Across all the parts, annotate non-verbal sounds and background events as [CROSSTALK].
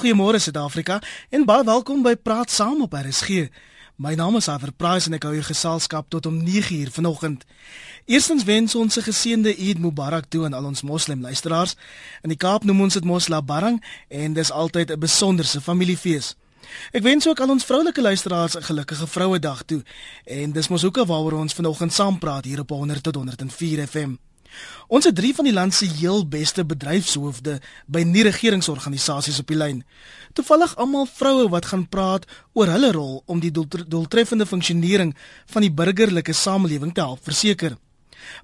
Goeiemôre Suid-Afrika en baie welkom by Praat Saam op RSG. My naam is Aver Price en ek hou jou geselskap tot om 9uur vanoggend. Eerstens wens ons 'n geseënde Eid Mubarak toe aan al ons moslim luisteraars. In die Kaap noem ons dit Mosla Barang en dis altyd 'n besonderse familiefees. Ek wens ook al ons vroulike luisteraars 'n gelukkige Vrouedag toe. En dis mos ook waaroor ons vanoggend saam praat hier op 100 tot 104 FM. Ons het drie van die land se heel beste bedryfshoofde by nie-regeringsorganisasies op die lyn. Toevallig almal vroue wat gaan praat oor hulle rol om die doeltreffende funksionering van die burgerlike samelewing te help verseker.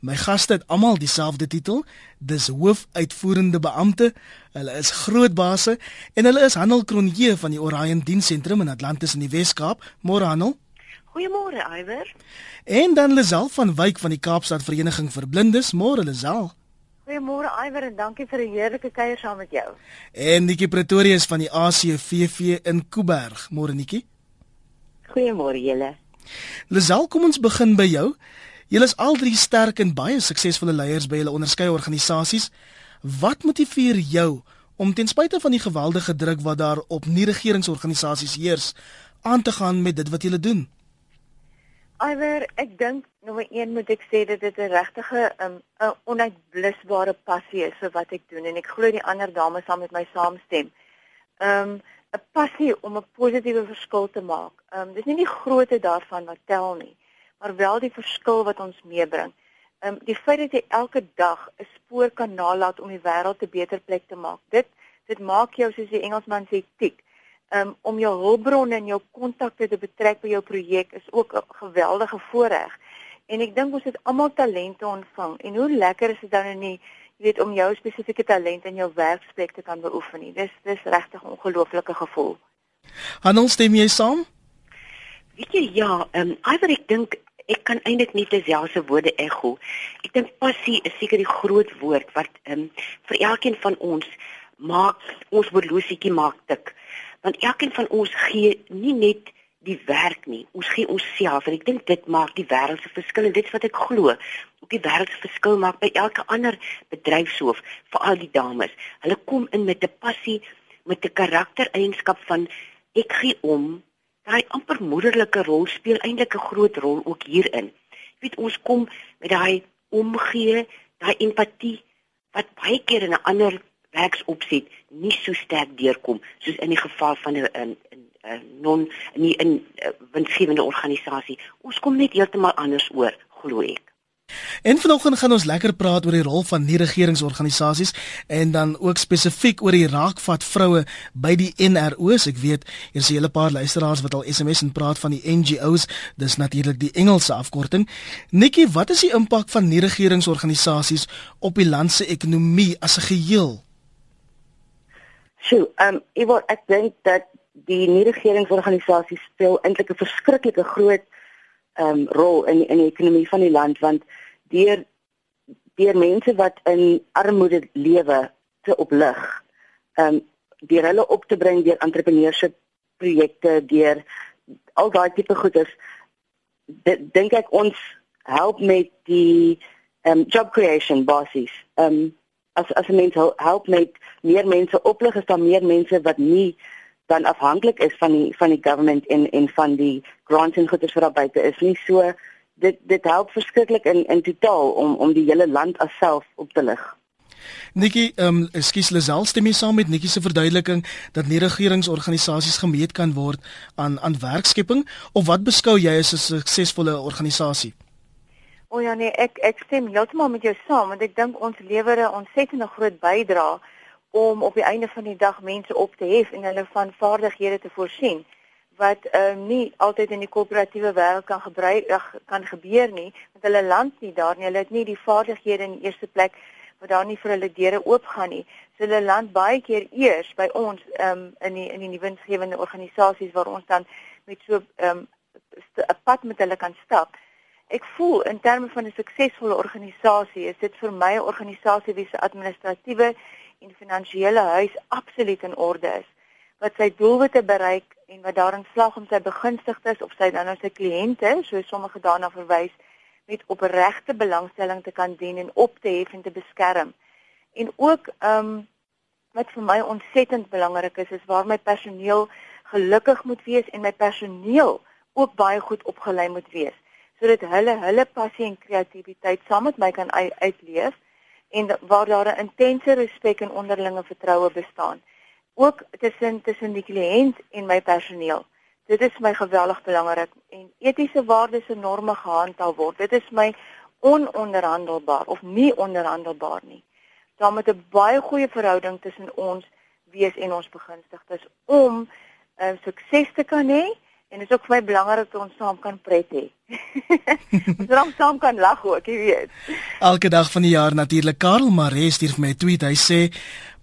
My gaste het almal dieselfde titel, dis hoofuitvoerende beampte. Hulle is groot basse en hulle is Hanel Kronje van die Orion Diensentrum in Atlantis in die Wes-Kaap. Môre Hanel. Goeiemôre Iwer. En dan Lisel van Wyk van die Kaapstad Vereniging vir Blindes. Môre Lisel. Goeiemôre Iwer en dankie vir 'n heerlike kuier saam met jou. En Nikki Pretorius van die ACVV in Kuiberg. Môre Nikki. Goeiemôre julle. Lisel, kom ons begin by jou. Julle is al drie sterk en baie suksesvolle leiers by julle onderskeie organisasies. Wat motiveer jou om ten spyte van die geweldige druk wat daar op nie-regeringsorganisasies heers, aan te gaan met dit wat julle doen? Iwer, ek dink nommer 1 moet ek sê dat dit 'n regtige 'n um, onuitblusbare passie is vir wat ek doen en ek glo die ander dames saam met my saamstem. Um 'n passie om 'n positiewe verskil te maak. Um dis nie die grootte daarvan wat tel nie, maar wel die verskil wat ons meebring. Um die feit dat jy elke dag 'n spoor kan nalat om die wêreld 'n beter plek te maak. Dit dit maak jou soos die Engelsman sê tik um, om jou hulpbronne en jou kontakte te betrek by jou projek is ook 'n geweldige voorreg. En ek dink ons het almal talente ontvang en hoe lekker is dit dan nie jy weet om jou spesifieke talent in jou werksplek te kan beoefen nie. Dis dis regtig 'n ongelooflike gevoel. Hanel stem jy saam? Weet jy ja, ehm um, iwer ek dink ek kan eintlik nie dieselfde woorde ego. Ek dink passie is seker die groot woord wat ehm um, vir elkeen van ons maak ons horlosietjie maak tik want elkeen van ons gee nie net die werk nie. Ons gee onsself en ek dink dit maak die wêreld se verskil en dit wat ek glo. Ook die wêreld se verskil maak by elke ander bedryfshoof, veral die dames. Hulle kom in met 'n passie, met 'n karaktereienskap van ek gee om. Daai amper moederlike rol speel eintlik 'n groot rol ook hierin. Jy weet ons kom met daai omgee, daai empatie wat baie keer in 'n ander werksopset nie so sterk deurkom soos in die geval van 'n 'n 'n non nie 'n winsgewende organisasie. Ons kom net heeltemal anders oor, glo ek. En vanoggend gaan ons lekker praat oor die rol van nie-regeringsorganisasies en dan ook spesifiek oor die raakvat vroue by die NRO's. Ek weet hier is 'n hele paar luisteraars wat al SMS en praat van die NGO's. Dis natuurlik die Engelse afkorting. Nikki, wat is die impak van nie-regeringsorganisasies op die land se ekonomie as 'n geheel? So, ehm um, wil ek dink dat die nie-regeringsorganisasies speel eintlik 'n verskriklike groot ehm um, rol in in die ekonomie van die land want deur deur mense wat in armoede lewe te oplig. Ehm um, deur hulle op te bring deur entrepreneurship projekte, deur al daai tipe goeders dink ek ons help met die ehm um, job creation basies. Ehm um, as as 'n mens help met meer mense oplig is daar meer mense wat nie dan afhanklik is van die van die government en en van die grants en goederes wat daar buite is nie so dit dit help verskriklik in in totaal om om die hele land alself op te lig. Nikki, ehm um, ekskuus Lisel, stem jy saam met Nikki se verduideliking dat nie regeringsorganisasies gemeet kan word aan aan werkskepping of wat beskou jy as 'n suksesvolle organisasie? O ja nee, ek ek stem heeltemal met jou saam want ek dink ons lewer 'n ontsettende groot bydrae om op die einde van die dag mense op te hef en hulle van vaardighede te voorsien wat ehm uh, nie altyd in die koöperatiewe wêreld kan gebruik kan gebeur nie want hulle land nie daar nie. Hulle het nie die vaardighede in die eerste plek wat daar nie vir hulle deure oopgaan nie. So hulle land baie keer eers by ons ehm um, in die in die nuwensgewende organisasies waar ons dan met so ehm um, 'n pad met hulle kan stap. Ek voel in terme van 'n suksesvolle organisasie is dit vir my 'n organisasie wie se administratiewe en finansiële huis absoluut in orde is wat sy doelwitte bereik en wat daarin slag om sy begunstigdes of sy dan nou sy kliënte, so sommige daarna verwys, met opregte belangstelling te kan dien en op te hef en te beskerm. En ook ehm um, wat vir my ontsettend belangrik is, is waar my personeel gelukkig moet wees en my personeel ook baie goed opgelei moet wees sodat hulle hulle passie en kreatiwiteit saam met my kan uitleef en waar daar 'n intense respek en onderlinge vertroue bestaan ook tussen tussen die kliënt en my personeel. Dit is my geweldig belangrik en etiese waardes en norme gehandhaaf word. Dit is my ononderhandelbaar of nie onderhandelbaar nie. Daar moet 'n baie goeie verhouding tussen ons wees en ons begunstigdes om 'n uh, eh, sukses te kan hê en dit is ook vir my belangrik dat ons saam kan pret hê. [LAUGHS] ons raak saam kan lag ook, jy weet. Elke dag van die jaar natuurlik Karel Maree stuur vir my 'n tweet. Hy sê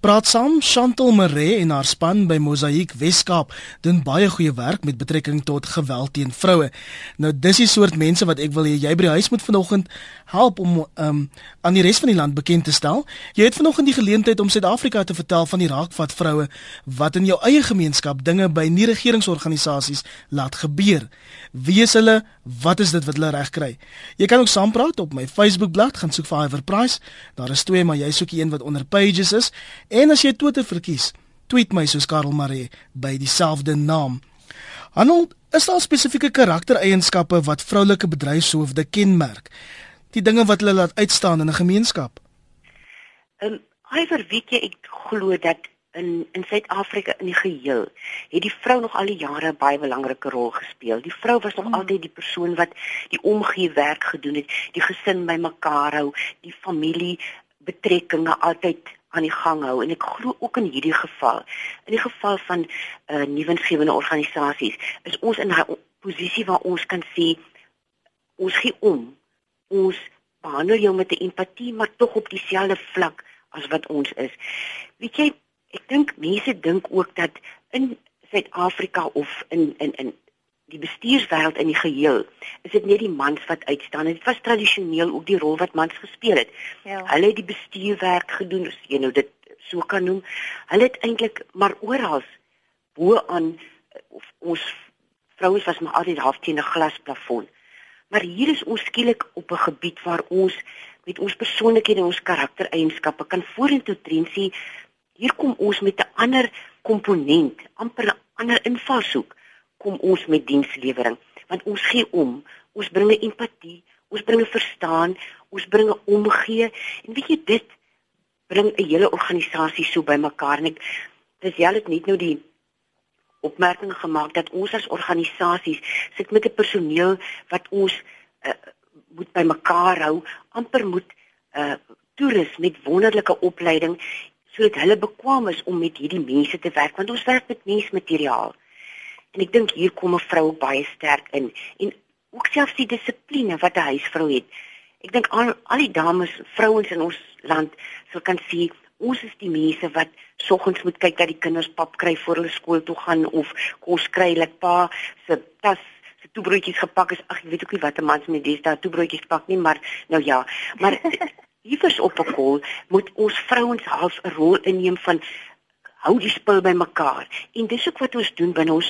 Praat saam Chantel Maree en haar span by Mosaïek Weskaap doen baie goeie werk met betrekking tot geweld teen vroue. Nou dis die soort mense wat ek wil hê jy by die huis moet vanoggend help om um, aan die res van die land bekend te stel. Jy het vanoggend die geleentheid om Suid-Afrika te vertel van die raakvat vroue wat in jou eie gemeenskap dinge by nie regeringsorganisasies laat gebeur. Wie is hulle? Wat is dit wat hulle reg kry? Jy kan ook saampraat op my Facebookblad, gaan soek vir Iver Price. Daar is twee, maar jy soek die een wat onder pages is. En as jy Twitter verkies, tweet my soos Karel Maree by dieselfde naam. Arnold, is daar spesifieke karaktereienskappe wat vroulike bedryfshoofde kenmerk? Die dinge wat hulle laat uitstaan in 'n gemeenskap? Ehm, um, hy verweet jy ek glo dat in in Suid-Afrika in die geheel het die vrou nog al die jare 'n baie belangrike rol gespeel. Die vrou was nog hmm. altyd die persoon wat die omgee werk gedoen het, die gesin bymekaar hou, die familie betrekkinge altyd aan die gang hou. En ek glo ook in hierdie geval in die geval van uh, nuwensgewende organisasies is ons in 'n posisie waar ons kan sê ons gee om. Ons behandel jou met 'n empatie maar tog op dieselfde vlak as wat ons is. Weet jy ek dink mense dink ook dat in Suid-Afrika of in in in die bestuurswêreld in die geheel is dit nie die mans wat uitstaan. Dit was tradisioneel ook die rol wat mans gespeel het. Ja. hulle het die bestuurwerk gedoen as jy nou dit so kan noem. Hulle het eintlik maar oral bo aan of ons vrouens was maar altyd half teen 'n glasplafon. Maar hier is ons skielik op 'n gebied waar ons met ons persoonlikhede en ons karaktereienskappe kan vorentoe tree sien hier kom ons met 'n ander komponent amper 'n ander invalshoek kom ons met dienslewering. Want ons gee om ons bring 'n empatie ons bring 'n verstaan ons bring 'n omgee. En weet jy dit bring 'n hele organisasie so bymekaar. En ek dis jy het net nou die opmerking gemaak dat ons as organisasies sit met 'n personeel wat ons uh, moet bymekaar hou. Amper moet uh, toerus met wonderlike opleiding sodat hulle bekwam is om met hierdie mense te werk. Want ons werk met mensmateriaal En ek dink hier kom 'n vrou baie sterk in en ook selfs die dissipline wat 'n huisvrou het. Ek dink al al die dames, vrouens in ons land sou kan sien ons is die mense wat soggens moet kyk dat die kinders pap kry voor hulle skool toe gaan of kos kry, like pa se tas se toebroodjies gepak is. Ag, ek weet ook nie wat 'n man se met dis daar toebroodjies pak nie, maar nou ja, maar [LAUGHS] hierders op 'n koel moet ons vrouens half 'n rol inneem van hou die spul bymekaar. En dis ook wat ons doen binne ons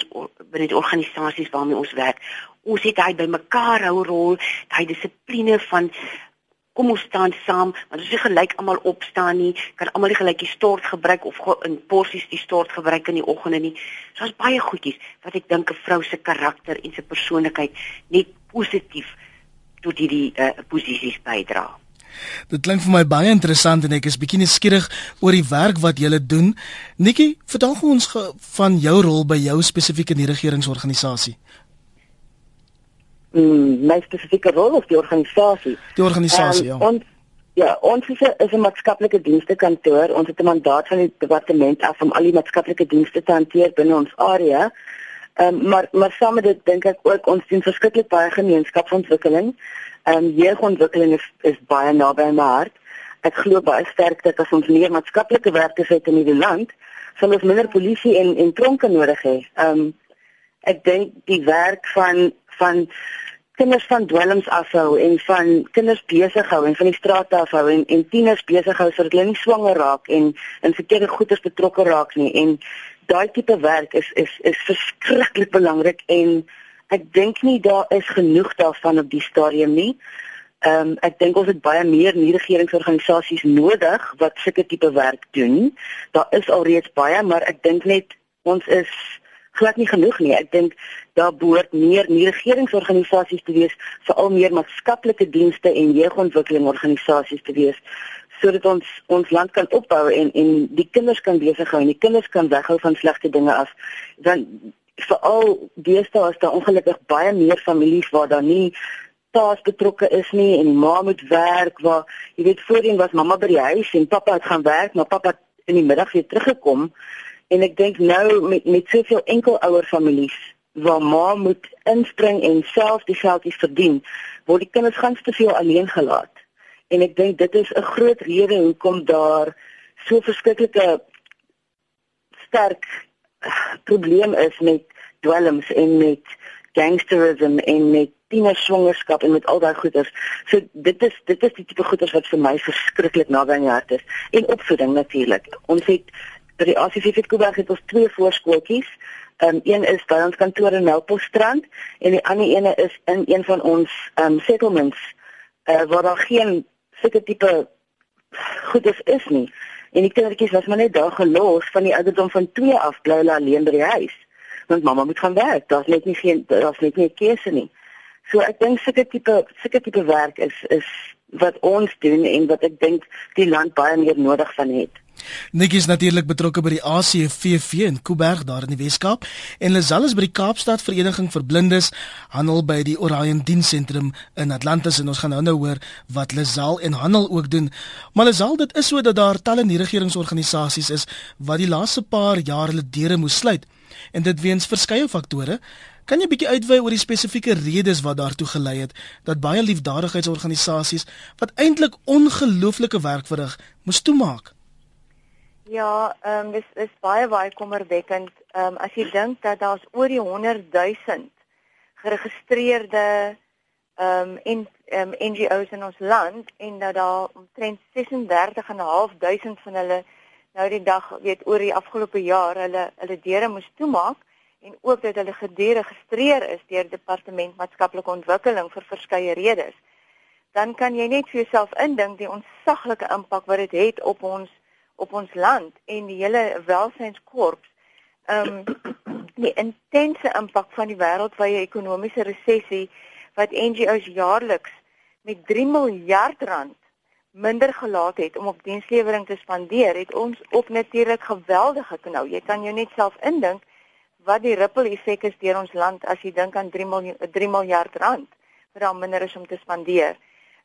binne die organisasies waarmee ons werk. Ons het hy bymekaar hou rol, daai dissipline van kom ons staan saam, want as jy gelyk almal opstaan nie, kan almal die gelykie stort gebruik of in porsies die stort gebruik in die oggende nie. So is baie goedjies wat ek dink 'n vrou se karakter en se persoonlikheid net positief tot hierdie uh, posisies bydra. Dit klink vir my baie interessant en ek is bietjie nuuskierig oor die werk wat julle doen. Nikki, vertel ons van jou rol by jou spesifieke nie-regeringsorganisasie. Mm, my spesifieke rol of die organisasie? Die organisasie, um, ja. Ons ja, ons is 'n is 'n maatskaplike dienste kantoor. Ons het 'n mandaat van die departement af om al die maatskaplike dienste te hanteer binne ons area. Ehm um, maar maar saam met dit dink ek ook ons doen verskriklik baie gemeenskapsontwikkeling. Ehm um, jeugontwikkeling is is baie naby my hart. Ek glo baie sterk dat as ons meer maatskaplike werkers het in hierdie land, sal ons minder polisie en en tronke nodig hê. Ehm um, ek dink die werk van van kinders van dwelms afhou en van kinders besig hou en van die strate afhou en en tieners besig hou sodat hulle nie swanger raak en in verkeerde goederes betrokke raak nie en daai tipe werk is is is verskriklik belangrik en ek dink nie daar is genoeg daarvan op die stadium nie. Ehm um, ek dink ons het baie meer nie-regeringsorganisasies nodig wat sulke tipe werk doen. Daar is alreeds baie, maar ek dink net ons is glad nie genoeg nie. Ek dink daar behoort meer nie-regeringsorganisasies te wees, veral meer maatskaplike dienste en jeugontwikkelingorganisasies te wees sodat ons ons land kan opbou en en die kinders kan besig hou en die kinders kan weghou van slegte dinge af. Dan veral deesdae is daar ongelukkig baie meer families waar daar nie paas betrokke is nie en die ma moet werk waar jy weet voorheen was mamma by die huis en pappa het gaan werk maar pappa in die middag weer teruggekom. En ek dink nou met met soveel enkelouer families waar ma moet inspring en self die geldjies verdien word die kinders gans te veel alleen gelaat. En ek dink dit is 'n groot rede hoekom daar so verskriklike sterk probleem is met dwelms en met gangsterisme en met tiener swangerskap en met al daai goeders. So dit is dit is die tipe goeders wat vir my verskriklik naby aan die hart is en opvoeding natuurlik. Ons het by die ACV Kuiberg het ons twee voorskooltjies. Um, een is by ons kantoor in Melkbosstrand en die ander ene is in een van ons um, settlements uh, waar daar geen sulke tipe goeders is nie. En die kindertjies was maar net daar gelos van die ouderdom van 2 af bly hulle alleen by die huis. Want mamma moet gaan werk. Daar's net nie geen daar's net nie 'n keuse nie. So ek dink sulke tipe sulke tipe werk is is wat ons doen en wat ek dink die land baie meer nodig van het. Nikki is natuurlik betrokke by die ACVV in Kuiberg daar in die Weskaap en Lazal is by die Kaapstad Vereniging vir Blindes handel by die Orion Diensentrum in Atlantis en ons gaan nou nou hoor wat Lazal en handel ook doen. Maar Lazal dit is so dat daar talle nie-regeringsorganisasies is wat die laaste paar jaar hulle deure moes sluit en dit weens verskeie faktore. Kan jy bietjie uitwy oor die spesifieke redes wat daartoe gelei het dat baie liefdadigheidsorganisasies wat eintlik ongelooflike werk verrig moes toemaak? Ja, ehm um, dis is baie baie kommerwekkend. Ehm um, as jy dink dat daar's oor die 100 000 geregistreerde ehm um, en ehm um, NGO's in ons land en dat daar omtrent 36.500 van hulle nou die dag weet oor die afgelope jaar hulle hulle deure moes toemaak en ook dat hulle gederegistreer is deur departement maatskaplike ontwikkeling vir verskeie redes. Dan kan jy net vir jouself indink die ontsaglike impak wat dit het, het op ons op ons land en die hele welsynskorps ehm um, [COUGHS] die intense impak van die wêreldwye ekonomiese resessie wat NGO's jaarliks met 3 miljard rand minder gelaat het om op dienslewering te spandeer het ons op natuurlik geweldig geknou. Jy kan jou net self indink wat die ripple effek is deur ons land as jy dink aan 3 miljard 3 miljard rand wat dan minder is om te spandeer.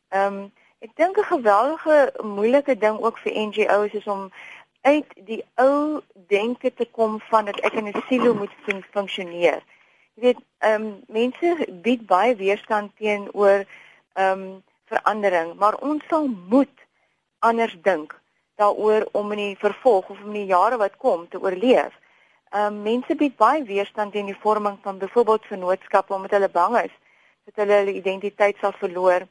Ehm um, Ek dink 'n geweldige moeilike ding ook vir NGO's is om uit die ou denke te kom van dat ek in 'n silo moet fun funksioneer. Jy weet, ehm um, mense bied baie weerstand teenoor ehm um, verandering, maar ons sal moet anders dink daaroor om in die vervolg of in die jare wat kom te oorleef. Ehm um, mense bied baie weerstand teen die vorming van byvoorbeeld vennootskappe omdat hulle bang is dat hulle hulle identiteit sal verloor.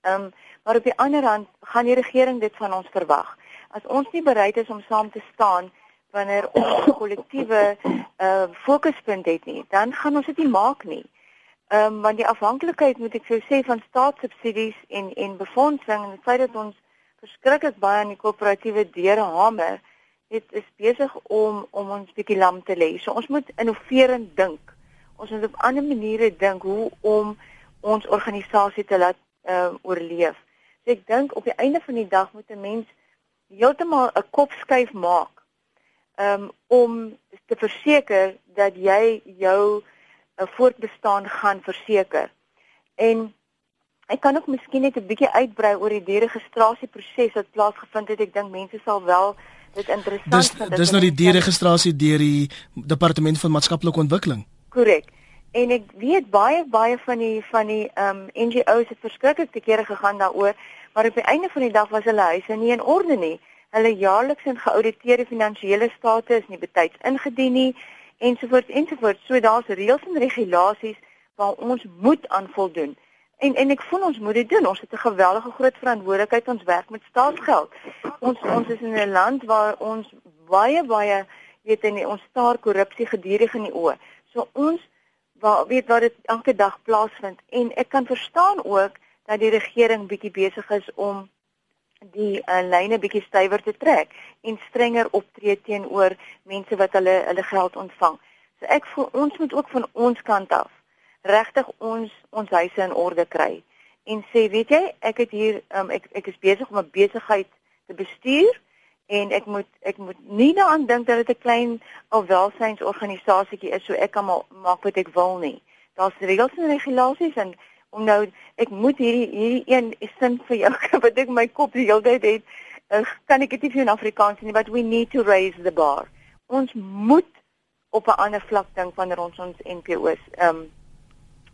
Ehm um, maar op die ander hand gaan die regering dit van ons verwag. As ons nie bereid is om saam te staan wanneer ons kollektiewe uh fokuspunt het nie, dan gaan ons dit nie maak nie. Ehm um, want die afhanklikheid moet ek sou sê van staatssubsidies en en befondsing en die feit dat ons verskriklik baie aan die koöperatiewe deure hamer, dit is besig om om ons bietjie lam te lê. So ons moet innoverend dink. Ons moet op ander maniere dink hoe om ons organisasie te laat ehm uh, oorleef. So ek dink op die einde van die dag moet 'n mens heeltemal 'n kop skuif maak um, om te verseker dat jy jou 'n uh, voortbestaan gaan verseker. En ek kan ook miskien net 'n bietjie uitbrei oor die deregistrasieproses wat plaasgevind het. Ek dink mense sal wel dit interessant dis, vind. Dis dis nou die deregistrasie deur die departement van maatskaplike ontwikkeling. Korrek. En ek weet baie baie van die van die ehm um, NGO's het verskriklik te kere gegaan daaroor, maar op die einde van die dag was hulle huise nie in orde nie. Hulle jaarliks en geauditeerde finansiële state is nie betyds ingedien nie ensovoorts ensovoorts. So daar's reëls en regulasies waar ons moet aan voldoen. En en ek voel ons moet dit doen. Ons het 'n geweldige groot verantwoordelikheid ons werk met staatsgeld. Ons ons is in 'n land waar ons baie baie weet en ons staar korrupsie gedurig in die oë. So ons waar weet wat dit elke dag plaasvind en ek kan verstaan ook dat die regering bietjie besig is om die uh, lyne bietjie stywer te trek en strenger optree teenoor mense wat hulle hulle geld ontvang. So ek voel ons moet ook van ons kant af regtig ons ons huise in orde kry en sê weet jy ek het hier um, ek ek is besig om 'n besigheid te bestuur en ek moet ek moet nie daaraan dink dat dit 'n klein of welsynsorganisasietjie is so ek kan ma maak wat ek wil nie. Daar's reëls en regulasies en om nou ek moet hierdie hierdie een sin vir jou [LAUGHS] wat ek my kop die hele tyd het uh, kan ek dit nie in Afrikaans nie but we need to raise the bar. Ons moet op 'n ander vlak dink wanneer ons ons NPO's ehm um,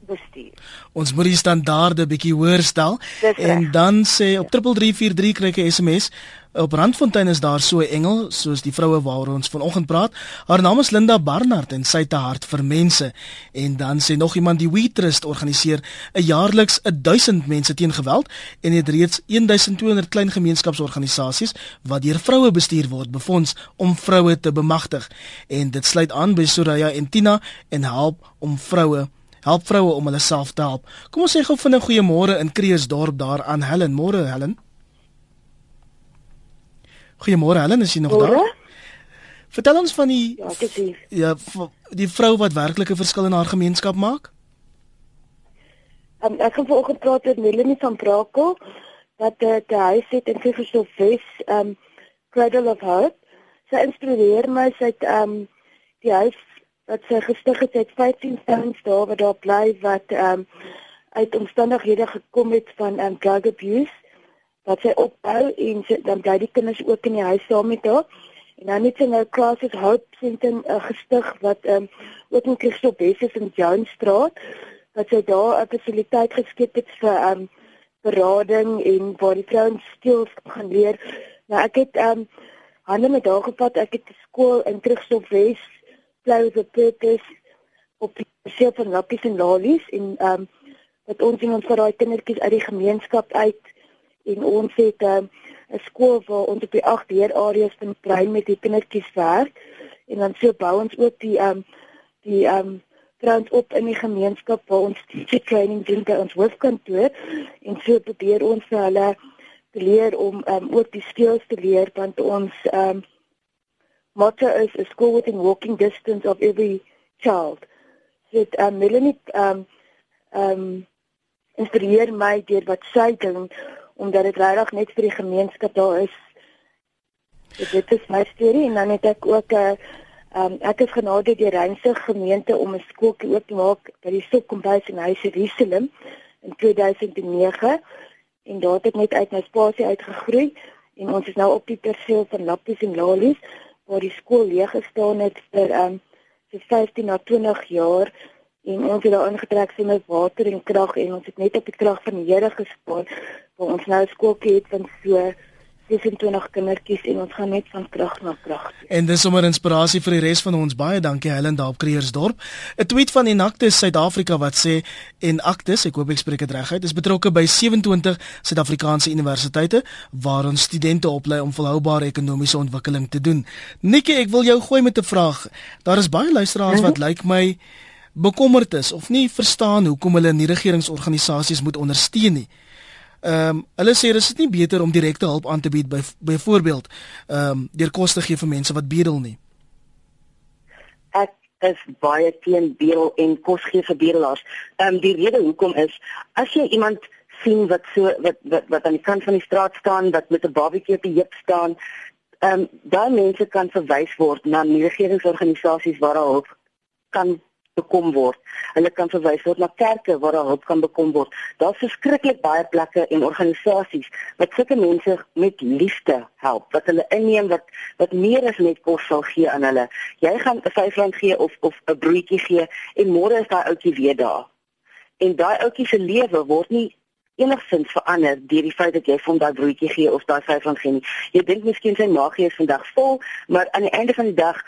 bestuur. Ons moet die standaarde bietjie hoër stel en dan sê op 3343 kry ek 'n SMS op Randfontein is daar so 'n engel soos die vroue waaroor ons vanoggend praat. Haar naam is Linda Barnard en sy het 'n hart vir mense. En dan sê nog iemand die We Trust organiseer 'n jaarliks 1000 mense teen geweld en het reeds 1200 klein gemeenskapsorganisasies wat deur vroue bestuur word befonds om vroue te bemagtig. En dit sluit aan by Soraya en Tina en help om vroue help vroue om hulle self te help. Kom ons sê gou vinnig goeiemôre in Kreeusdorp daar aan Helen. Môre Helen. Goeiemôre Helen, is jy nog Môre? daar? Vertel ons van die Ja, dit is. Ja, die vrou wat werklik 'n verskil in haar gemeenskap maak. Um, ek het vanoggend gepraat met Melanie van Brakel wat uh, die huis het in Fivershof Wes, um Cradle of Hope. Sy inspireer my sy het um die huis wat sy gestig het, het 15 towns daar wat daar bly wat um, uit omstandighede gekom het van um, drug abuse wat sy opbou en sy, dan bly die kinders ook in die huis saam met haar. En dan het sy nou classes hope sentrum uh, gestig wat ehm um, ook in Christop Wesse in Johnstraat wat sy daar 'n fasiliteit geskep het vir ehm um, berading en waar die vrouens skills gaan leer. Nou ek het ehm um, hande met haar gevat. Ek het skool in Christop Wesse play with a purpose op seë van lappies en lalies en ehm um, dat ons in ons vir daai kindertjies uit die gemeenskap uit en ons het ehm, 'n um, skool waar ons op die ag deur areas van brein met die kindertjies werk en dan so bou ons ook die ehm um, die ehm um, trans op in die gemeenskap waar ons teacher training doen by ons hoofkantoor en so probeer ons vir hulle leer om um, ook die skills te leer want ons ehm um, motto is a school within walking distance of every child. So dit um, Melanie um um inspireer my deur wat sy doen omdat dit regtig net vir die gemeenskap daar is. So dit is my storie en dan het ek ook 'n uh, um ek is genade deur Reinsig gemeente om 'n skooltjie oop te maak by die Sokkombuis in Huis Jerusalem in 2009 en daar het ek net uit my spasie uitgegroei en ons is nou op die perseel van Lappies en Lalies waar die skool leeg gestaan het vir um vir 15 na 20 jaar en ons het daar ingetrek sien met water en krag en ons het net op die krag van die Here gespaar waar ons nou 'n skooltjie het van so 26 kindertjies en ons gaan net van krag na krag. En dis sommer inspirasie vir die res van ons. Baie dankie Helen daar op Kreersdorp. 'n Tweet van Enactus Suid-Afrika wat sê Enactus, ek hoop ek spreek dit reg uit, is betrokke by 27 Suid-Afrikaanse universiteite waar ons studente oplei om volhoubare ekonomiese ontwikkeling te doen. Nikki, ek wil jou gooi met 'n vraag. Daar is baie luisteraars wat lyk like my bekommerd is of nie verstaan hoekom hulle nie regeringsorganisasies moet ondersteun nie. Ehm um, hulle sê dis nie beter om direkte hulp aan te bied by byvoorbeeld ehm um, deur kos te gee vir mense wat bedel nie. Ek is baie teen bedel en kos gee vir bedelaars. Ehm um, die rede hoekom is as jy iemand sien wat so wat wat wat aan die kant van die straat staan wat met 'n babietjie op die heup staan, ehm um, daai mense kan verwys word na regeringsorganisasies waar hulle hulp kan bekom word. Hulle kan verwys word na kerke waar daar hulp kan bekom word. Daar's verskriklik baie plekke en organisasies wat sulke mense met liefde help, wat hulle inneem wat wat meer as net kos sal gee aan hulle. Jy gaan 'n R5 gee of of 'n broodjie gee en môre is daai ouetjie weer daar. En daai ouetjie se lewe word nie enigsins verander deur die feit dat jy vir hom daai broodjie gee of daai R5 gee nie. Jy dink miskien sy maag is vandag vol, maar aan die einde van die dag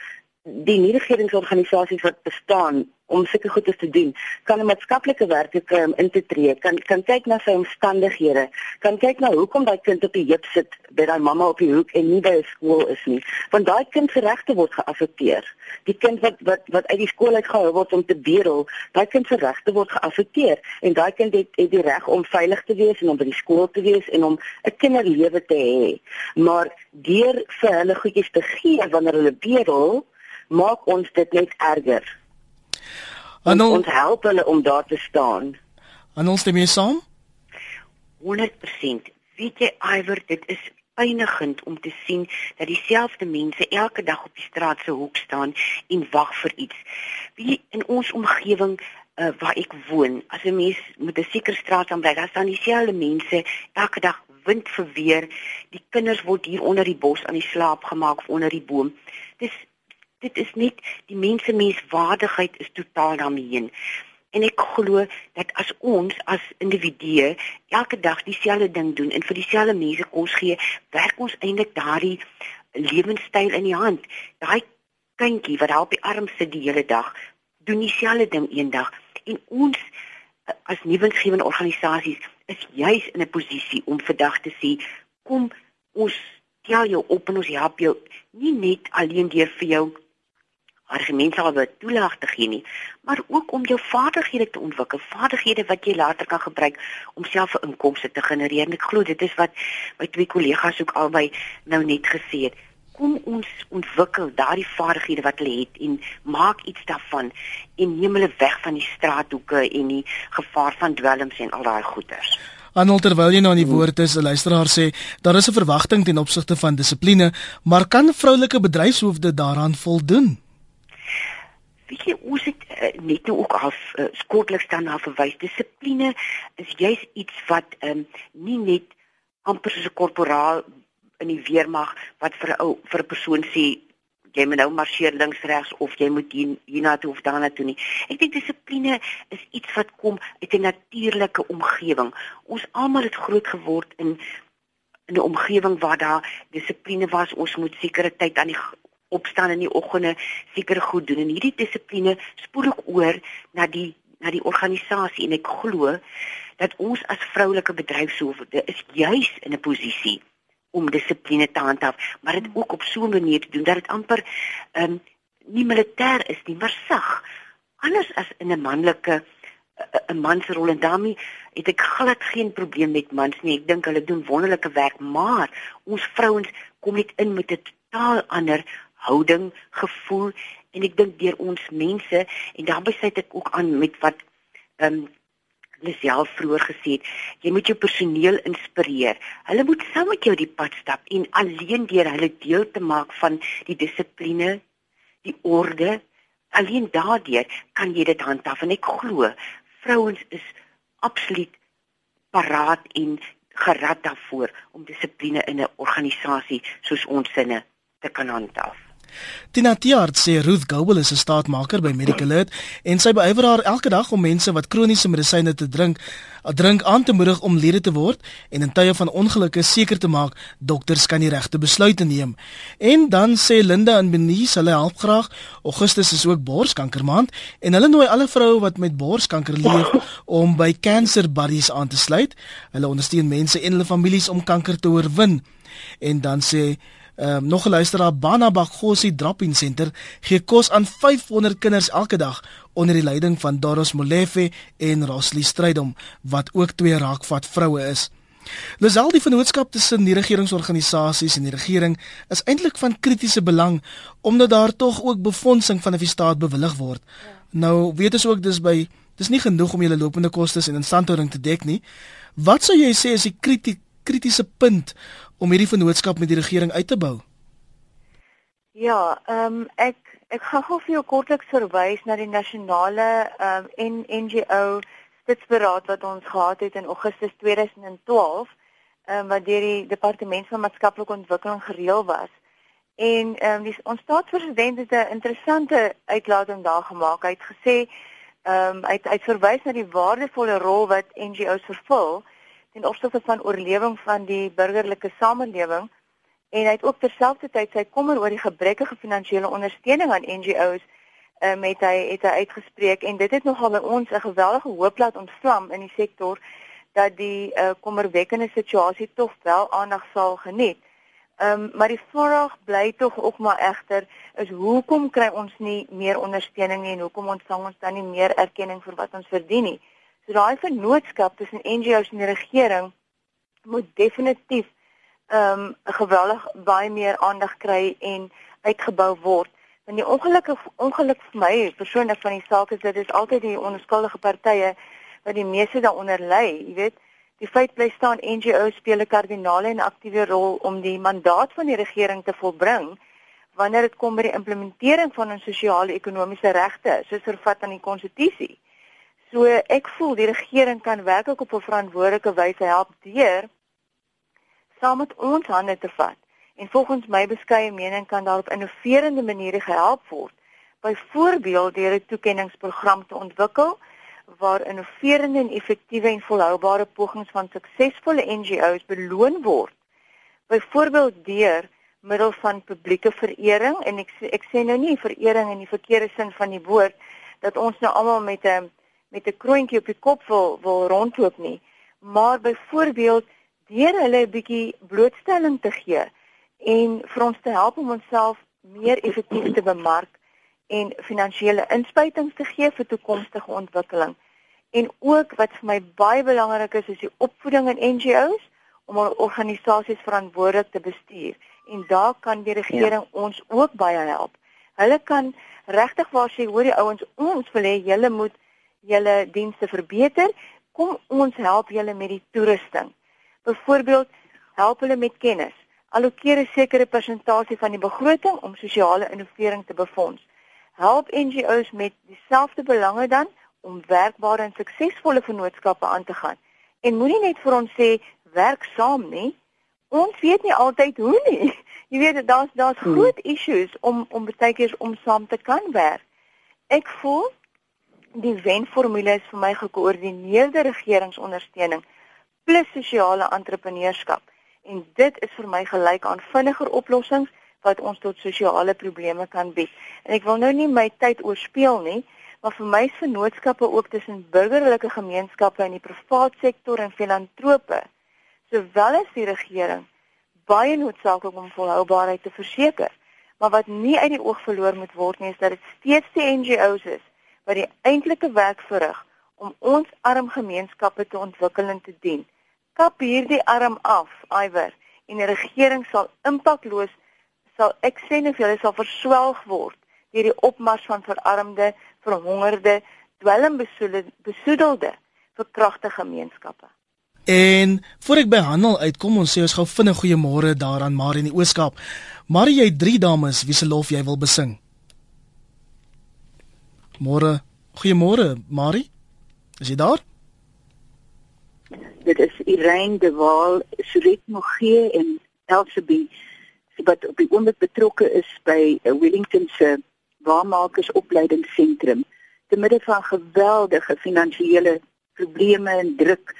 die nie-regeringsorganisasies wat bestaan om sulke goeie te doen, kan 'n maatskaplike werker um, in te tree, kan kan kyk na sy omstandighede, kan kyk na hoekom daai kind op die heup sit by daai mamma op die hoek en nie by 'n skool is nie, want daai kind se regte word geaffekteer. Die kind wat wat wat uit die skool uit gehou word om te bedel, daai kind se regte word geaffekteer en daai kind het, het die reg om veilig te wees en om by die skool te wees en om 'n kinderlewe te hê. Maar deur vir hulle goedjies te gee wanneer hulle bedel, maak ons dit net erger. En ons, ons help hulle om daar te staan. En ons stem mee saam? 100%. Weet jy Iwer, dit is pynigend om te sien dat dieselfde mense elke dag op die straat se hoek staan en wag vir iets. Wie in ons omgewing uh, waar ek woon, as 'n mens met 'n sekere straat aan bly, dan staan dieselfde mense elke dag wind vir weer. Die kinders word hier onder die bos aan die slaap gemaak of onder die boom. Dis dit is net die mense menswaardigheid is totaal daarmee. En ek glo dat as ons as individue elke dag dieselfde ding doen en vir dieselfde mense kos gee, werk ons eintlik daardie lewenstyl in die hand. Daai kindjie wat daar op die arm sit die hele dag, doen dieselfde ding eendag en ons as nuwensgewende organisasies is juis in 'n posisie om vandag te sê kom ons tel jou op en ons help jou nie net alleen deur vir jou argumente oor toelaag te gee nie, maar ook om jou vaardighede te ontwikkel, vaardighede wat jy later kan gebruik om self 'n inkomste te genereer. En ek glo dit is wat my twee kollegas ook albei nou net gesê het. Kom ons ontwikkel daardie vaardighede wat hulle het en maak iets daarvan en neem hulle weg van die straathoeke en die gevaar van dwelms en al daai goeters. Anel terwyl jy nou aan die woord is, 'n luisteraar sê daar is 'n verwagting ten opsigte van dissipline, maar kan vroulike bedryfshoofde daaraan voldoen? Weet jy ons het uh, net nou ook af uh, kortliks daarna verwys. Dissipline is juis iets wat um, nie net amper soos 'n korporaal in die weermag wat vir 'n ou vir 'n persoon sê jy moet nou marseer links regs of jy moet hier hierna toe of daarna toe nie. Ek dink dissipline is iets wat kom uit 'n natuurlike omgewing. Ons almal het groot geword in 'n omgewing waar daar dissipline was. Ons moet sekere tyd aan die opstaan in die oggende, seker goed doen en hierdie dissipline spoel ook oor na die na die organisasie en ek glo dat ons as vroulike bedryfshoofde is juis in 'n posisie om dissipline te handhaaf, maar dit ook op so 'n manier te doen dat dit amper ehm um, nie militêr is nie, maar sag. Anders as in 'n manlike 'n man se rol en daarmee het ek glad geen probleem met mans nie. Ek dink hulle doen wonderlike werk, maar ons vrouens kom net in met 'n totaal ander houding, gevoel en ek dink deur ons mense en dan besluit ek ook aan met wat ehm um, Lisel vroeër gesê het, jy moet jou personeel inspireer. Hulle moet saam met jou die pad stap en alleen deur hulle deel te maak van die dissipline, die orde, alleen daardeur kan jy dit handhaaf en ek glo vrouens is absoluut paraat en gerad daarvoor om dissipline in 'n organisasie soos ons sinne te kan handhaaf. Tina Tiart sê Ruth Goble is 'n staatmaker by Medical Alert en sy beywer haar elke dag om mense wat kroniese medisyne te drink, drink aan te moedig om lede te word en in tye van ongelukke seker te maak dokters kan die regte besluite neem. En dan sê Linda en Benice hulle help graag. Augustus is ook borskankermaand en hulle nooi alle vroue wat met borskanker leef om by Cancer Buddies aan te sluit. Hulle ondersteun mense en hulle families om kanker te oorwin. En dan sê Ehm um, nog 'n luisteraar Bana Bagosi Dropping Center gee kos aan 500 kinders elke dag onder die leiding van Doros Molefe en Rosli Strydom wat ook twee raakvat vroue is. Lisel die vennootskap tussen die regeringsorganisasies en die regering is eintlik van kritiese belang omdat daar tog ook befondsing van die staat bewillig word. Ja. Nou weet ons ook dis by dis nie genoeg om julle lopende kostes en instandhouding te dek nie. Wat sou jy sê is die kritiese punt om hierdie vennootskap met die regering uit te bou? Ja, ehm um, ek ek gaan gou vir jou kortliks verwys na die nasionale ehm um, NGO stitsberaad wat ons gehad het in Augustus 2012, ehm um, wat deur die departement van maatskaplike ontwikkeling gereël was. En ehm um, die ons staatspresident het 'n interessante uitlating daar gemaak. Hy het gesê ehm um, hy het, hy het verwys na die waardevolle rol wat NGO's vervul ten opsigte van oorlewing van die burgerlike samelewing en hy het ook terselfdertyd sy kommer oor die gebrekkige finansiële ondersteuning aan NGO's uh, met hy het hy uitgespreek en dit het nogal by ons 'n geweldige hoop laat ontvlam in die sektor dat die uh, kommerwekkende situasie tog wel aandag sal geniet. Ehm um, maar die vraag bly tog ook maar egter is hoekom kry ons nie meer ondersteuning nie en hoekom ontvang ons dan nie meer erkenning vir wat ons verdien nie? So daai vennootskap tussen NGO's en die regering moet definitief ehm um, geweldig baie meer aandag kry en uitgebou word. Want die ongelukkige ongeluk vir my persoonlik van die saak is dit is altyd die onskuldige partye wat die meeste daaronder lê, jy weet. Die feit bly staan NGO's speel 'n kardinale en aktiewe rol om die mandaat van die regering te volbring wanneer dit kom by die implementering van ons sosiale ekonomiese regte, soos vervat aan die konstitusie. So ek voel die regering kan werklik op 'n verantwoordelike wyse help deur saam met ons hande te vat. En volgens my beskeie mening kan daar op innoverende maniere gehelp word. Byvoorbeeld deur 'n toekenningsprogram te ontwikkel waar innoverende en effektiewe en volhoubare pogings van suksesvolle NGO's beloon word. Byvoorbeeld deur middel van publieke verering en ek ek sê nou nie verering in die verkeerde sin van die woord dat ons nou almal met 'n met 'n kroontjie op die kop wil wil rondloop nie, maar byvoorbeeld deur hulle 'n bietjie blootstelling te gee en vir ons te help om onsself meer effektief te bemark en finansiële inspuitings te gee vir toekomstige ontwikkeling. En ook wat vir my baie belangrik is, is die opvoeding in NGO's om hulle organisasies verantwoordelik te bestuur. En daar kan die regering ja. ons ook baie help. Hulle kan regtig waar sê hoor die ouens ons wil hê julle moet julle dienste verbeter, kom ons help julle met die toerusting. Byvoorbeeld, help hulle met kennis. Allokeer 'n sekere persentasie van die begroting om sosiale innovering te befonds. Help NGO's met dieselfde belange dan om werkbare en suksesvolle vennootskappe aan te gaan. En moenie net vir ons sê werk saam nie. Ons weet nie altyd hoe nie. [LAUGHS] Jy weet daar's daar's hmm. groot issues om om baie keer om saam te kan werk. Ek voel die wenformule is vir my gekoördineerde regeringsondersteuning plus sosiale entrepreneurskap. En dit is vir my gelyk aan vinniger oplossings wat ons tot sosiale probleme kan bied. En ek wil nou nie my tyd oorspeel nie, maar vir my is vennootskappe ook tussen burgerlike gemeenskappe in die privaat sektor en filantrope, sowel as die regering, baie noodsaaklik om volhoubaarheid te verseker. Maar wat nie uit die oog verloor moet word nie, is dat dit steeds die NGO's is wat die eintlike werk verrig om ons arm gemeenskappe te ontwikkel en te dien kap hierdie arm af, Iwer, en die regering sal impakloos sal ek sê net hulle sal verswelg word deur die opmars van verarmde, verhongerde, dwelmbesoedelde, verkragte gemeenskappe. En voor ek by handel uitkom, ons sê ons gou vinnig goeiemôre daaraan maar in die Ooskaap. Maar jy drie dames, wie se lof jy wil besing? Môre. Goeiemôre, Marie. Is jy daar? dit is Irene de Waal, Suret Mogie en Elsabie wat op die oomblik betrokke is by eh, Wellington se waarmakers opleidingsentrum te midde van geweldige finansiële probleme en druk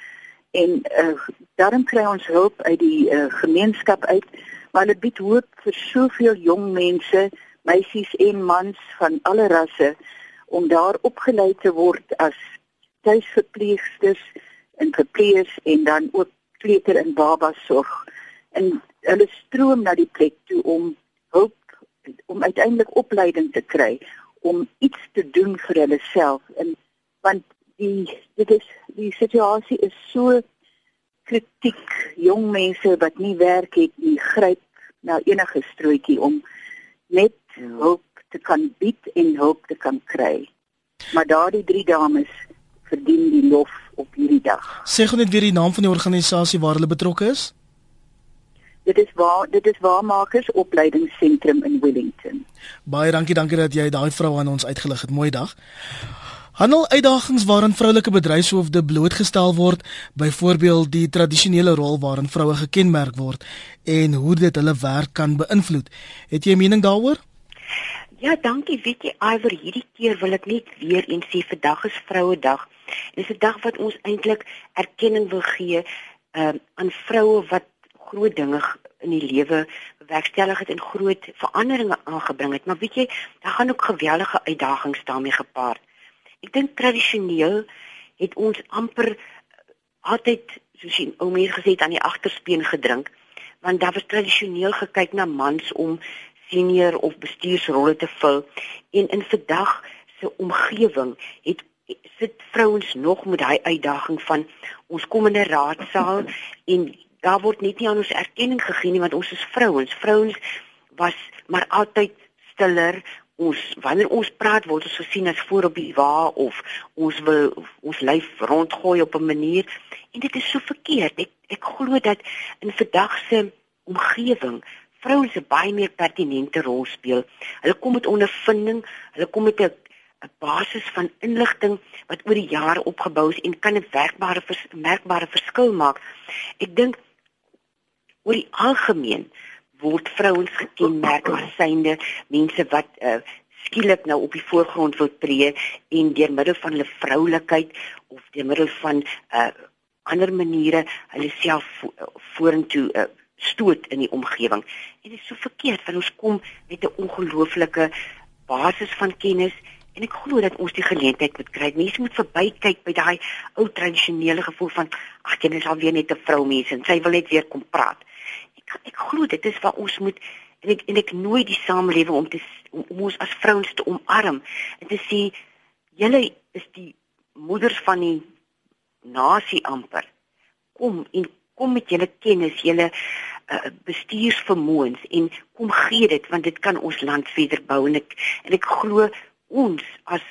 en uh, daarom kry ons hulp uit die uh, gemeenskap uit maar dit bied hoop vir soveel jong mense meisies en mans van alle rasse om daar opgelei te word as tuisverpleegsters in verpleegers en dan ook kleuter en baba sorg. En hulle stroom na die plek toe om hulp om uiteindelik opleiding te kry om iets te doen vir hulle self en want die dit is die situasie is so kritiek jong mense wat nie werk het nie gryp na enige strootjie om net hulp te kan bied en hulp te kan kry maar daardie drie dames verdien die lof op hierdie dag. Sê gou net weer die naam van die organisasie waar hulle betrokke is. Dit is waar dit is waarmakers opleidingsentrum in Wellington. Baie dankie, dankie dat jy daai vrou aan ons uitgelig het. Mooi dag. Handel uitdagings waarin vroulike bedryfshoofde blootgestel word, byvoorbeeld die tradisionele rol waarin vroue gekenmerk word en hoe dit hulle werk kan beïnvloed. Het jy 'n mening daaroor? Ja, dankie. Weet jy, Iver, hierdie keer wil ek net weer eens sê vandag is Vrouedag. Dit is 'n dag wat ons eintlik erkenning wil gee um, aan vroue wat groot dinge in die lewe bewerkstellig het en groot veranderinge aangebring het, maar weet jy, daar gaan ook geweldige uitdagings daarmee gepaard. Ek dink tradisioneel het ons amper altyd soos jy ou mense gesê het aan die agterspeen gedrink, want daar was tradisioneel gekyk na mans om senior of bestuursrolle te vul en in vandag se omgewing het sit vrouens nog met daai uitdaging van ons kom in 'n raadsaal en daar word net nie aan ons erkenning gegee nie want ons is vrouens. Vrouens was maar altyd stiller. Ons wanneer ons praat word ons gesien as voor op die wa of ons wil ons lyf rondgooi op 'n manier en dit is so verkeerd. Ek ek glo dat in vandag se omgewing vrouens 'n baie meer pertinente rol speel. Hulle kom met ondervinding, hulle kom met 'n 'n basis van inligting wat oor die jare opgebou is en kan 'n werkbare merkbare verskil maak. Ek dink oor die algemeen word vrouens gekenmerk as synde mense wat uh, skielik nou op die voorgrond wil tree en deur middel van hulle vroulikheid of deur middel van uh, ander maniere hulle self vo vorentoe uh, stoot in die omgewing. En dit is so verkeerd want ons kom met 'n ongelooflike basis van kennis En ek glo dat ons die geleentheid moet kry. Mense moet verbykyk by daai ou tradisionele gevoel van ag, jy is alweer net 'n vroumens en sy wil net weer kom praat. Ek ek glo dit is waar ons moet en ek en ek nooi die samelewing om te om, om ons as vrouens te omarm en te sê julle is die moeders van die nasie amper. Kom en kom met julle kennis, julle uh, bestuursvermoëns en kom gee dit want dit kan ons land verder bou en ek en ek glo ons as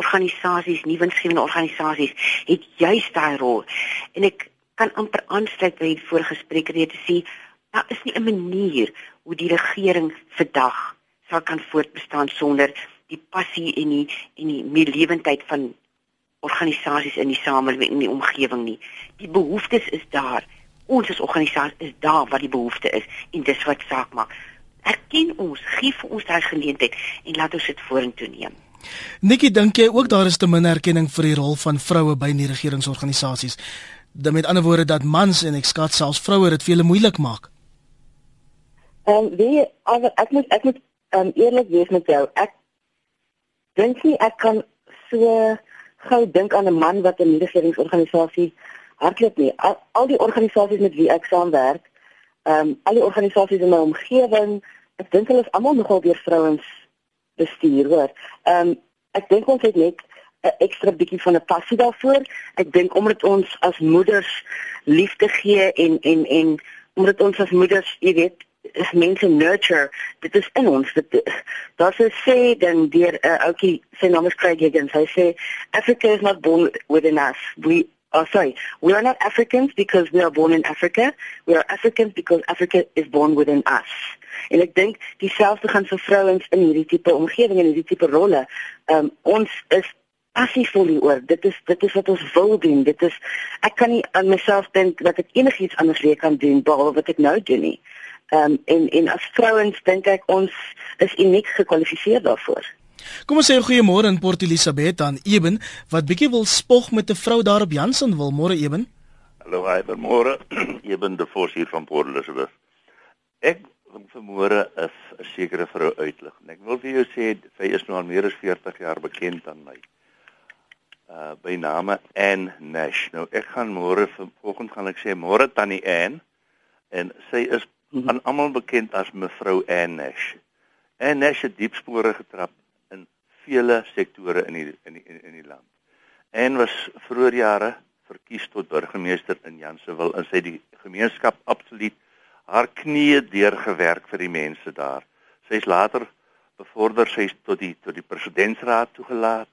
organisasies, nie winsgewende organisasies, het juist daai rol. En ek kan amper aansluit by die vorige spreker net te sê, daar is nie 'n manier hoe die regering vandag sal kan voortbestaan sonder die passie en die en die meelewendheid van organisasies in die samelewing en die omgewing nie. Die behoeftes is daar. Ons as organisasie is daar waar die behoefte is en dis wat saak maak erken ons, gee vir ons daai geleentheid en laat ons dit vorentoe neem. Nikki, dink jy ook daar is te min erkenning vir die rol van vroue by nie regeringsorganisasies? Dit met ander woorde dat mans en ek skat selfs vroue dit vir hulle moeilik maak. Ehm um, wie ek moet ek moet ehm um, eerlik wees met jou. Ek dink nie ek kan so gou dink aan 'n man wat 'n regeringsorganisasie hardloop nie. Al, al die organisasies met wie ek saamwerk, ehm um, al die organisasies in my omgewing, ek dink hulle is almal nogal deur vrouens bestuur, hoor. Ehm um, ek dink ons het net 'n ekstra bietjie van 'n passie daarvoor. Ek dink omdat ons as moeders liefde gee en en en omdat ons as moeders, jy weet, is mense nurture. Dit is in ons. Dit daar's 'n sê dan deur 'n uh, ouetjie, sy naam is Craig Higgins. Hy sê Africa is not born within us. We Oh, sorry. We are not Africans because we are born in Africa. We are Africans because Africa is born within us. En ek dink dieselfde gaan vir vrouens in hierdie tipe omgewing en hierdie tipe rolle. Um ons is passievol hieroor. Dit is dit is wat ons wil doen. Dit is ek kan nie aan myself dink dat ek enigiets anders weer kan doen behalwe wat ek nou doen nie. Um en en as vrouens dink ek ons is uniek gekwalifiseer daarvoor. Kom ons sê goeiemôre in Port Elizabeth aan Eben wat bietjie wil spog met 'n vrou daar op Jansen wil. Môre Eben. Hallo, hi, môre. [CLEARS THROAT] Eben de Vos hier van Port Elizabeth. Ek wil vanmôre 'n sekere vrou uitlig. En ek wil vir jou sê sy is nou al meer as 40 jaar bekend aan my. Uh by name Ann Nash. Nou ek gaan môre vanoggend gaan ek sê môre tannie Ann en sy is mhm. aan almal bekend as mevrou Ann Nash. Ann Nash het diep spore getrap vele sektore in die in die in die land. En was vroeër jare verkies tot burgemeester in Jansewil en sy die gemeenskap absoluut haar knieë deurgewerk vir die mense daar. Sy is later bevorder sy tot die tot die presidentsraad toegelaat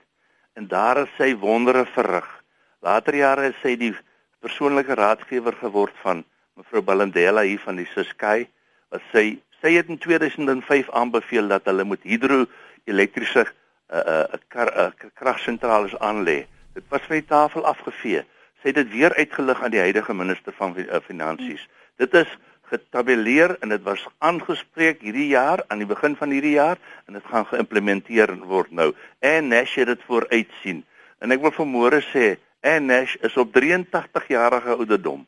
en daar het sy wondere verrig. Later jare is sy die persoonlike raadgewer geword van mevrou Ballandela hier van die Siskai wat sy sy het in 2005 aanbeveel dat hulle moet hidro-elektriese 'n 'n 'n kragsentrale aan lê. Dit was van die tafel afgevee. Sy het dit weer uitgelig aan die huidige minister van uh, finansies. Dit is getabuleer en dit was aangespreek hierdie jaar aan die begin van hierdie jaar en dit gaan geïmplementeer word nou. En Nash het dit vooruit sien. En ek wil vanmôre sê, en Nash is op 83 jarige ouderdom.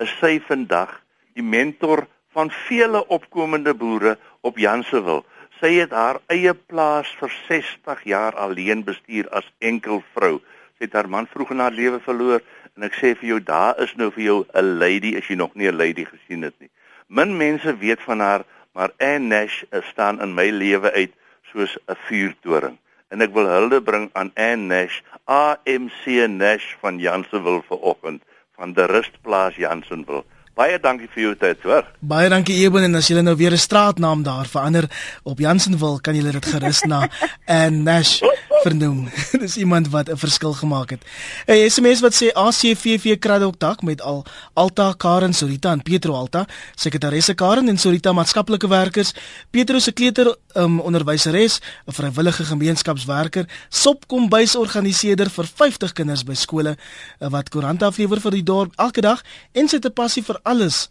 Is sy vandag die mentor van vele opkomende boere op Jansewil. Sy het haar eie plaas vir 60 jaar alleen bestuur as enkel vrou. Sy het haar man vroeg in haar lewe verloor en ek sê vir jou daar is nou vir jou 'n lady as jy nog nie 'n lady gesien het nie. Min mense weet van haar, maar Anne Nash staan in my lewe uit soos 'n vuurtoring. En ek wil hulde bring aan Anne Nash, AMC Nash van Jansewil vanoggend van die rustplaas Janssenwil. Baie dankie vir jou tyd, hoor. Baie dankie Eben en as jy nou weer 'n straatnaam daar verander op Jansenwil, kan jy dit gerus na [LAUGHS] en Nash vernoem. [LAUGHS] Dis iemand wat 'n verskil gemaak het. 'n hey, SMS wat sê ACVV Kraddock dak met al Alta Karen Sorita en Pietro Alta, sekretaresse Karen en Sorita maatskaplike werkers, Pietro se kleuter um, onderwyseres, 'n vrywillige gemeenskapswerker, Sop kombuis organiseerder vir 50 kinders by skole uh, wat koerante aflewer vir die dorp elke dag en sy het 'n passie vir alles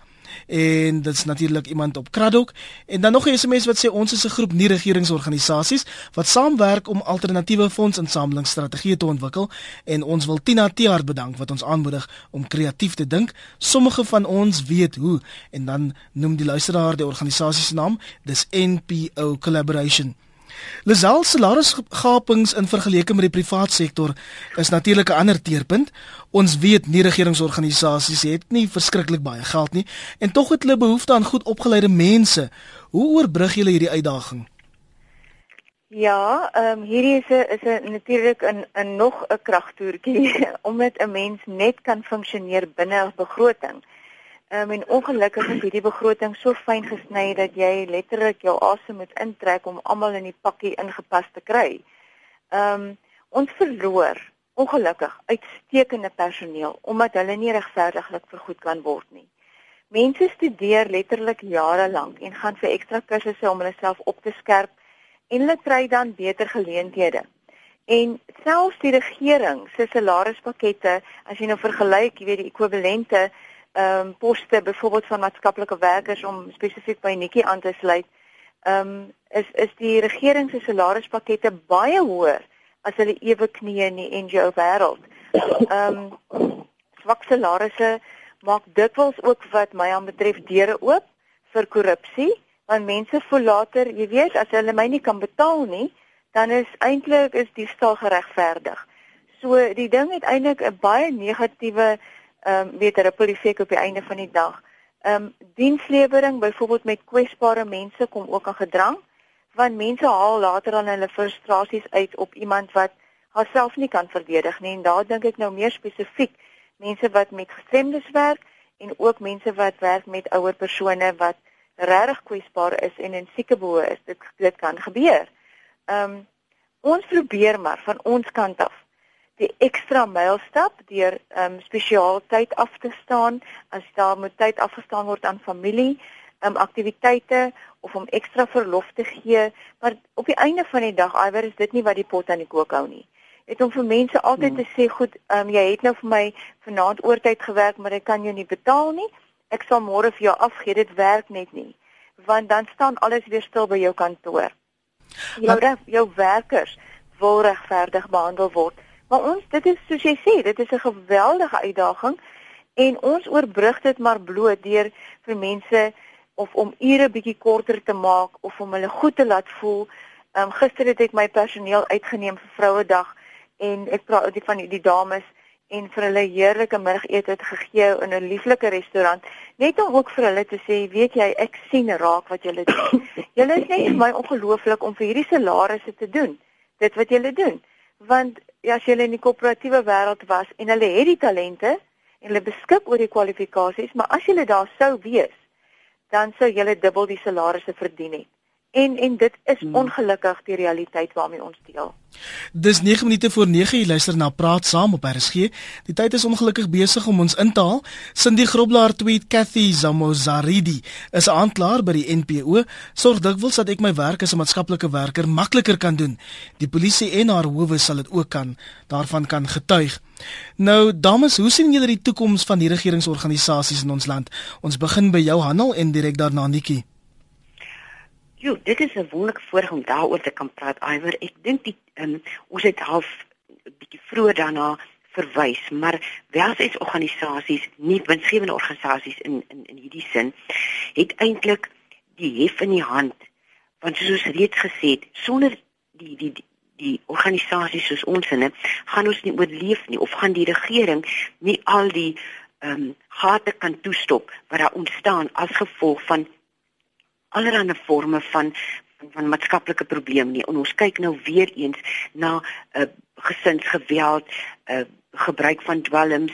en dit's natuurlik iemand op Kraddock en dan nog 'n SMS wat sê ons is 'n groep nie-regeringsorganisasies wat saamwerk om alternatiewe fondsinsamelingsstrategieë te ontwikkel en ons wil Tina Tiaar bedank wat ons aanmoedig om kreatief te dink. Sommige van ons weet hoe en dan noem die luisteraar die organisasie se naam, dis NPO Collaboration. Lisel salarisgapings in vergelyking met die privaat sektor is natuurlik 'n ander teerpunt. Ons weet nie regeringsorganisasies het nie verskriklik baie geld nie en tog het hulle behoefte aan goed opgeleide mense. Hoe oorbrug julle hierdie uitdaging? Ja, ehm um, hierdie is 'n is 'n natuurlik 'n 'n nog 'n kragtoertjie [LAUGHS] omdat 'n mens net kan funksioneer binne 'n begroting. Um, en ongelukkig is hierdie begroting so fyn gesny dat jy letterlik jou asem moet intrek om almal in die pakkie ingepas te kry. Ehm um, ons verloor ongelukkig uitstekende personeel omdat hulle nie regverdiglik vergoed kan word nie. Mense studeer letterlik jare lank en gaan vir ekstra kursusse om hulle self op te skerp en hulle kry dan beter geleenthede. En selfs die regering se salarispakkette, as jy nou vergelyk, jy weet die ekwivalente ehm um, poste byvoorbeeld van maatskaplike werkers om spesifiek by Nikki aan te sluit. Ehm um, is is die regering se salarispakkette baie hoër as hulle ewe knieë in die NGO wêreld. Ehm um, swak salarisse maak dikwels ook wat my aan betref deure oop vir korrupsie want mense voel later, jy weet, as hulle my nie kan betaal nie, dan is eintlik is die stal geregverdig. So die ding het eintlik 'n baie negatiewe ehm um, weet 'n ripple effek op die einde van die dag. Ehm um, dienslewering byvoorbeeld met kwesbare mense kom ook aan gedrang want mense haal later dan hulle frustrasies uit op iemand wat haarself nie kan verdedig nie en daar dink ek nou meer spesifiek mense wat met gestremdes werk en ook mense wat werk met ouer persone wat regtig kwesbaar is en in sieke behoe is dit dit kan gebeur. Ehm um, ons probeer maar van ons kant af die ekstra myl stap deur ehm um, spesiaal tyd af te staan as daar moet tyd afgestaan word aan familie, ehm um, aktiwiteite of om ekstra verlof te gee, maar op die einde van die dag iwer is dit nie wat die pot aan die kook hou nie. Dit om vir mense altyd hmm. te sê, goed, ehm um, jy het nou vir my vanaand oortyd gewerk, maar ek kan jou nie betaal nie. Ek sal môre vir jou afgee. Dit werk net nie. Want dan staan alles weer stil by jou kantoor. Jou jou werkers wil regverdig behandel word. Maar ons dit is soos jy sê, dit is 'n geweldige uitdaging en ons oorbrug dit maar bloot deur vir mense of om ure bietjie korter te maak of om hulle goed te laat voel. Ehm um, gister het ek my personeel uitgeneem vir Vrouedag en ek praat die van die, die dames en vir hulle heerlike middagete gegee in 'n lieflike restaurant net om ook vir hulle te sê weet jy ek sien raak wat julle doen. [COUGHS] julle is net vir my ongelooflik om vir hierdie salarisse te doen. Dit wat julle doen want as jy in die koöperatiewe wêreld was en hulle het die talente en hulle beskik oor die kwalifikasies, maar as jy daar sou wees, dan sou jy dubbel die salarisse verdien het. En en dit is hmm. ongelukkig die realiteit waarmee ons deel. Dis 9 minute voor 9 jy luister na Praat Saam op RSG. Die tyd is ongelukkig besig om ons in te haal. Cindy Groblaar tweet Cathy Zamozaridi is 'n aanklaer by die NPO. Sorg dikwels dat ek my werk as 'n maatskaplike werker makliker kan doen. Die polisie en haar howe sal dit ook kan daarvan kan getuig. Nou dames, hoe sien julle die toekoms van die regeringsorganisasies in ons land? Ons begin by jou Hanel en direk daarna Nikki. Jo, dit is 'n wonderlike voorreg om daaroor te kan praat, Iwer. Ek dink die um, ons het half bietjie vroeër daarna verwys, maar welzynsorganisasies, nie winsgewende organisasies in in in hierdie sin, het eintlik die hef in die hand. Want soos reeds gesê het, sonder die die die, die organisasies soos ons inne, gaan ons nie oorleef nie of gaan die regering nie al die ehm um, gate kan toestop wat daar ontstaan as gevolg van allerlei forme van van maatskaplike probleme nie. En ons kyk nou weer eens na 'n uh, gesinsgeweld, 'n uh, gebruik van dwelms,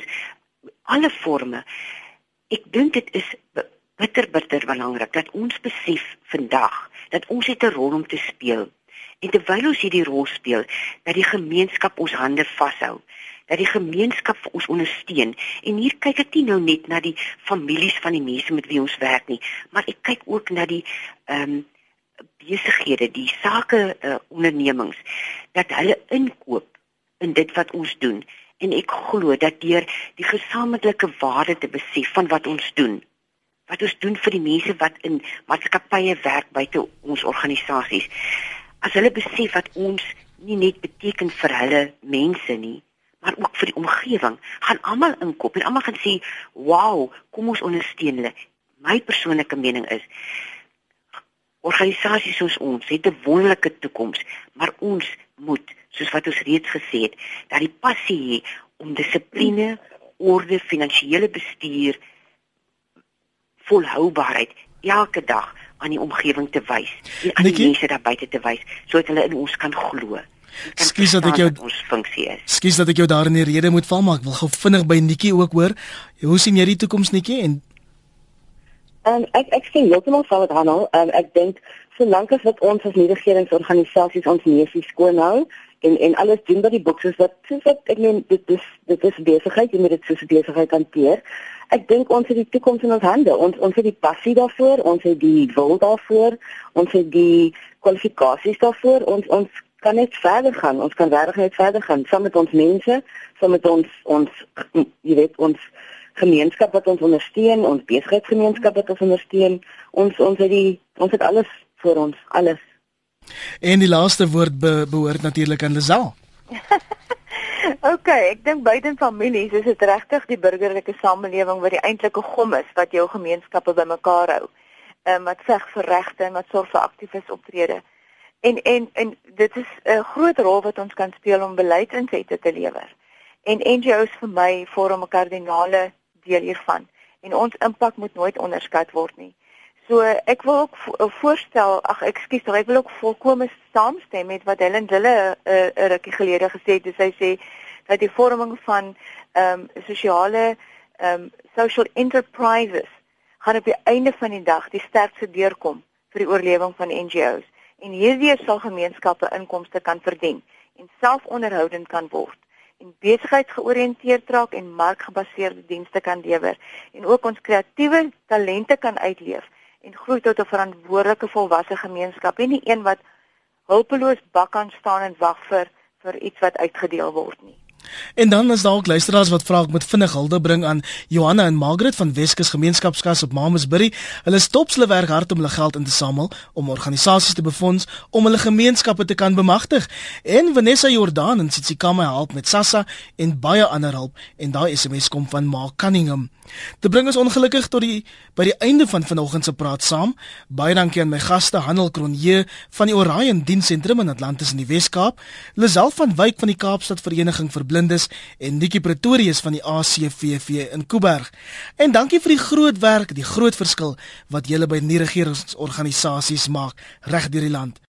alle forme. Ek dink dit is bitter bitter belangrik dat ons besef vandag dat ons het 'n rol om te speel. En terwyl ons hierdie rol speel, dat die gemeenskap ons hande vashou dat die gemeenskap vir ons ondersteun. En hier kyk ek nie nou net na die families van die mense met wie ons werk nie, maar ek kyk ook na die ehm um, besighede, die sake uh, ondernemings dat hulle inkoop in dit wat ons doen en ek glo dat deur die gesamentlike waarde te besef van wat ons doen wat ons doen vir die mense wat in maatskappye werk buite ons organisasies as hulle besef wat ons nie net beteken vir hulle mense nie maar ook vir die omgewing gaan almal inkoop en almal gaan sê wow kom ons ondersteun hulle my persoonlike mening is Organisasies soos ons het 'n wonderlike toekoms, maar ons moet, soos wat ons reeds gesê het, dat die passie hê om dissipline, orde, finansiële bestuur, volhoubaarheid elke dag aan die omgewing te wys en aan die mense daar buite te wys sodat hulle in ons kan glo. Skus dat ek jou ons funksie is. Skus dat ek jou daar in die rede moet val, maar ek wil gou vinnig by Nikki ook hoor. Hoe sien jy die toekoms Nikki en ehm, ek ek sien heeltemal saam met Hanel. Um, ek dink solank as wat ons as regeringsorganisasies ons neusie skoon hou en en alles doen wat die boks is wat soos wat ek meen dit is dit is besigheid jy moet dit soos besigheid hanteer. Ek dink ons het die toekoms in ons hande. Ons ons het die passie daarvoor, ons het die wil daarvoor, ons het die kwalifikasies daarvoor. Ons ons kan net verder gaan. Ons kan regtig net verder gaan saam met ons mense, saam met ons ons jy weet ons gemeenskap wat ons ondersteun, ons besigheidsgemeenskap wat ons ondersteun. Ons ons het die ons het alles vir ons, alles. En die laaste woord be, behoort natuurlik aan Lisel. [LAUGHS] OK, ek dink buite families is dit regtig die burgerlike samelewing wat die eintlike gom is wat jou gemeenskappe bymekaar hou. Ehm um, wat veg vir regte en wat sorg vir aktivis optrede. En en en dit is 'n groot rol wat ons kan speel om beleidsinsette te lewer. En NGO's vir my vorm 'n kardinale deel hiervan en ons impak moet nooit onderskat word nie. So ek wil ook vo voorstel, ag ekskuus, ek wil ook volkome saamstem met wat Helen Dille 'n uh, uh, rukkie gelede gesê het. Sy sê dat die vorming van ehm um, sosiale ehm um, social enterprises gaan op die einde van die dag die sterkste deurkom vir die oorlewing van NGO's en hierdie sal gemeenskappe inkomste kan verdien en selfonderhoudend kan word en besigheidsgeoriënteerd raak en markgebaseerde dienste kan lewer en ook ons kreatiewe talente kan uitleef en groei tot 'n verantwoordelike volwasse gemeenskap en nie een wat hulpeloos bak kan staan en wag vir vir iets wat uitgedeel word nie. En dan is daar ook luisteraars wat vra ek moet vinnig hulde bring aan Johanna en Margaret van Weskus Gemeenskapskas op Mamasbury. Hulle stop hulle werk hard om hulle geld in te samel om organisasies te befonds om hulle gemeenskappe te kan bemagtig. En Vanessa Jordan en Sitsikama help met Sassa en baie ander hulp en daai SMS kom van Mark Cunningham. Dit bring ons ongelukkig tot die by die einde van vanoggend se praat saam. Baie dankie aan my gaste Hanel Kronje van die Orion Diensentrum in Atlantis in die Wes-Kaap, Lisel van Wyk van die Kaapstad Vereniging vir Blindes en Nikki Pretorius van die ACVV in Kuiberg. En dankie vir die groot werk, die groot verskil wat julle by nie regeringsorganisasies maak reg deur die land.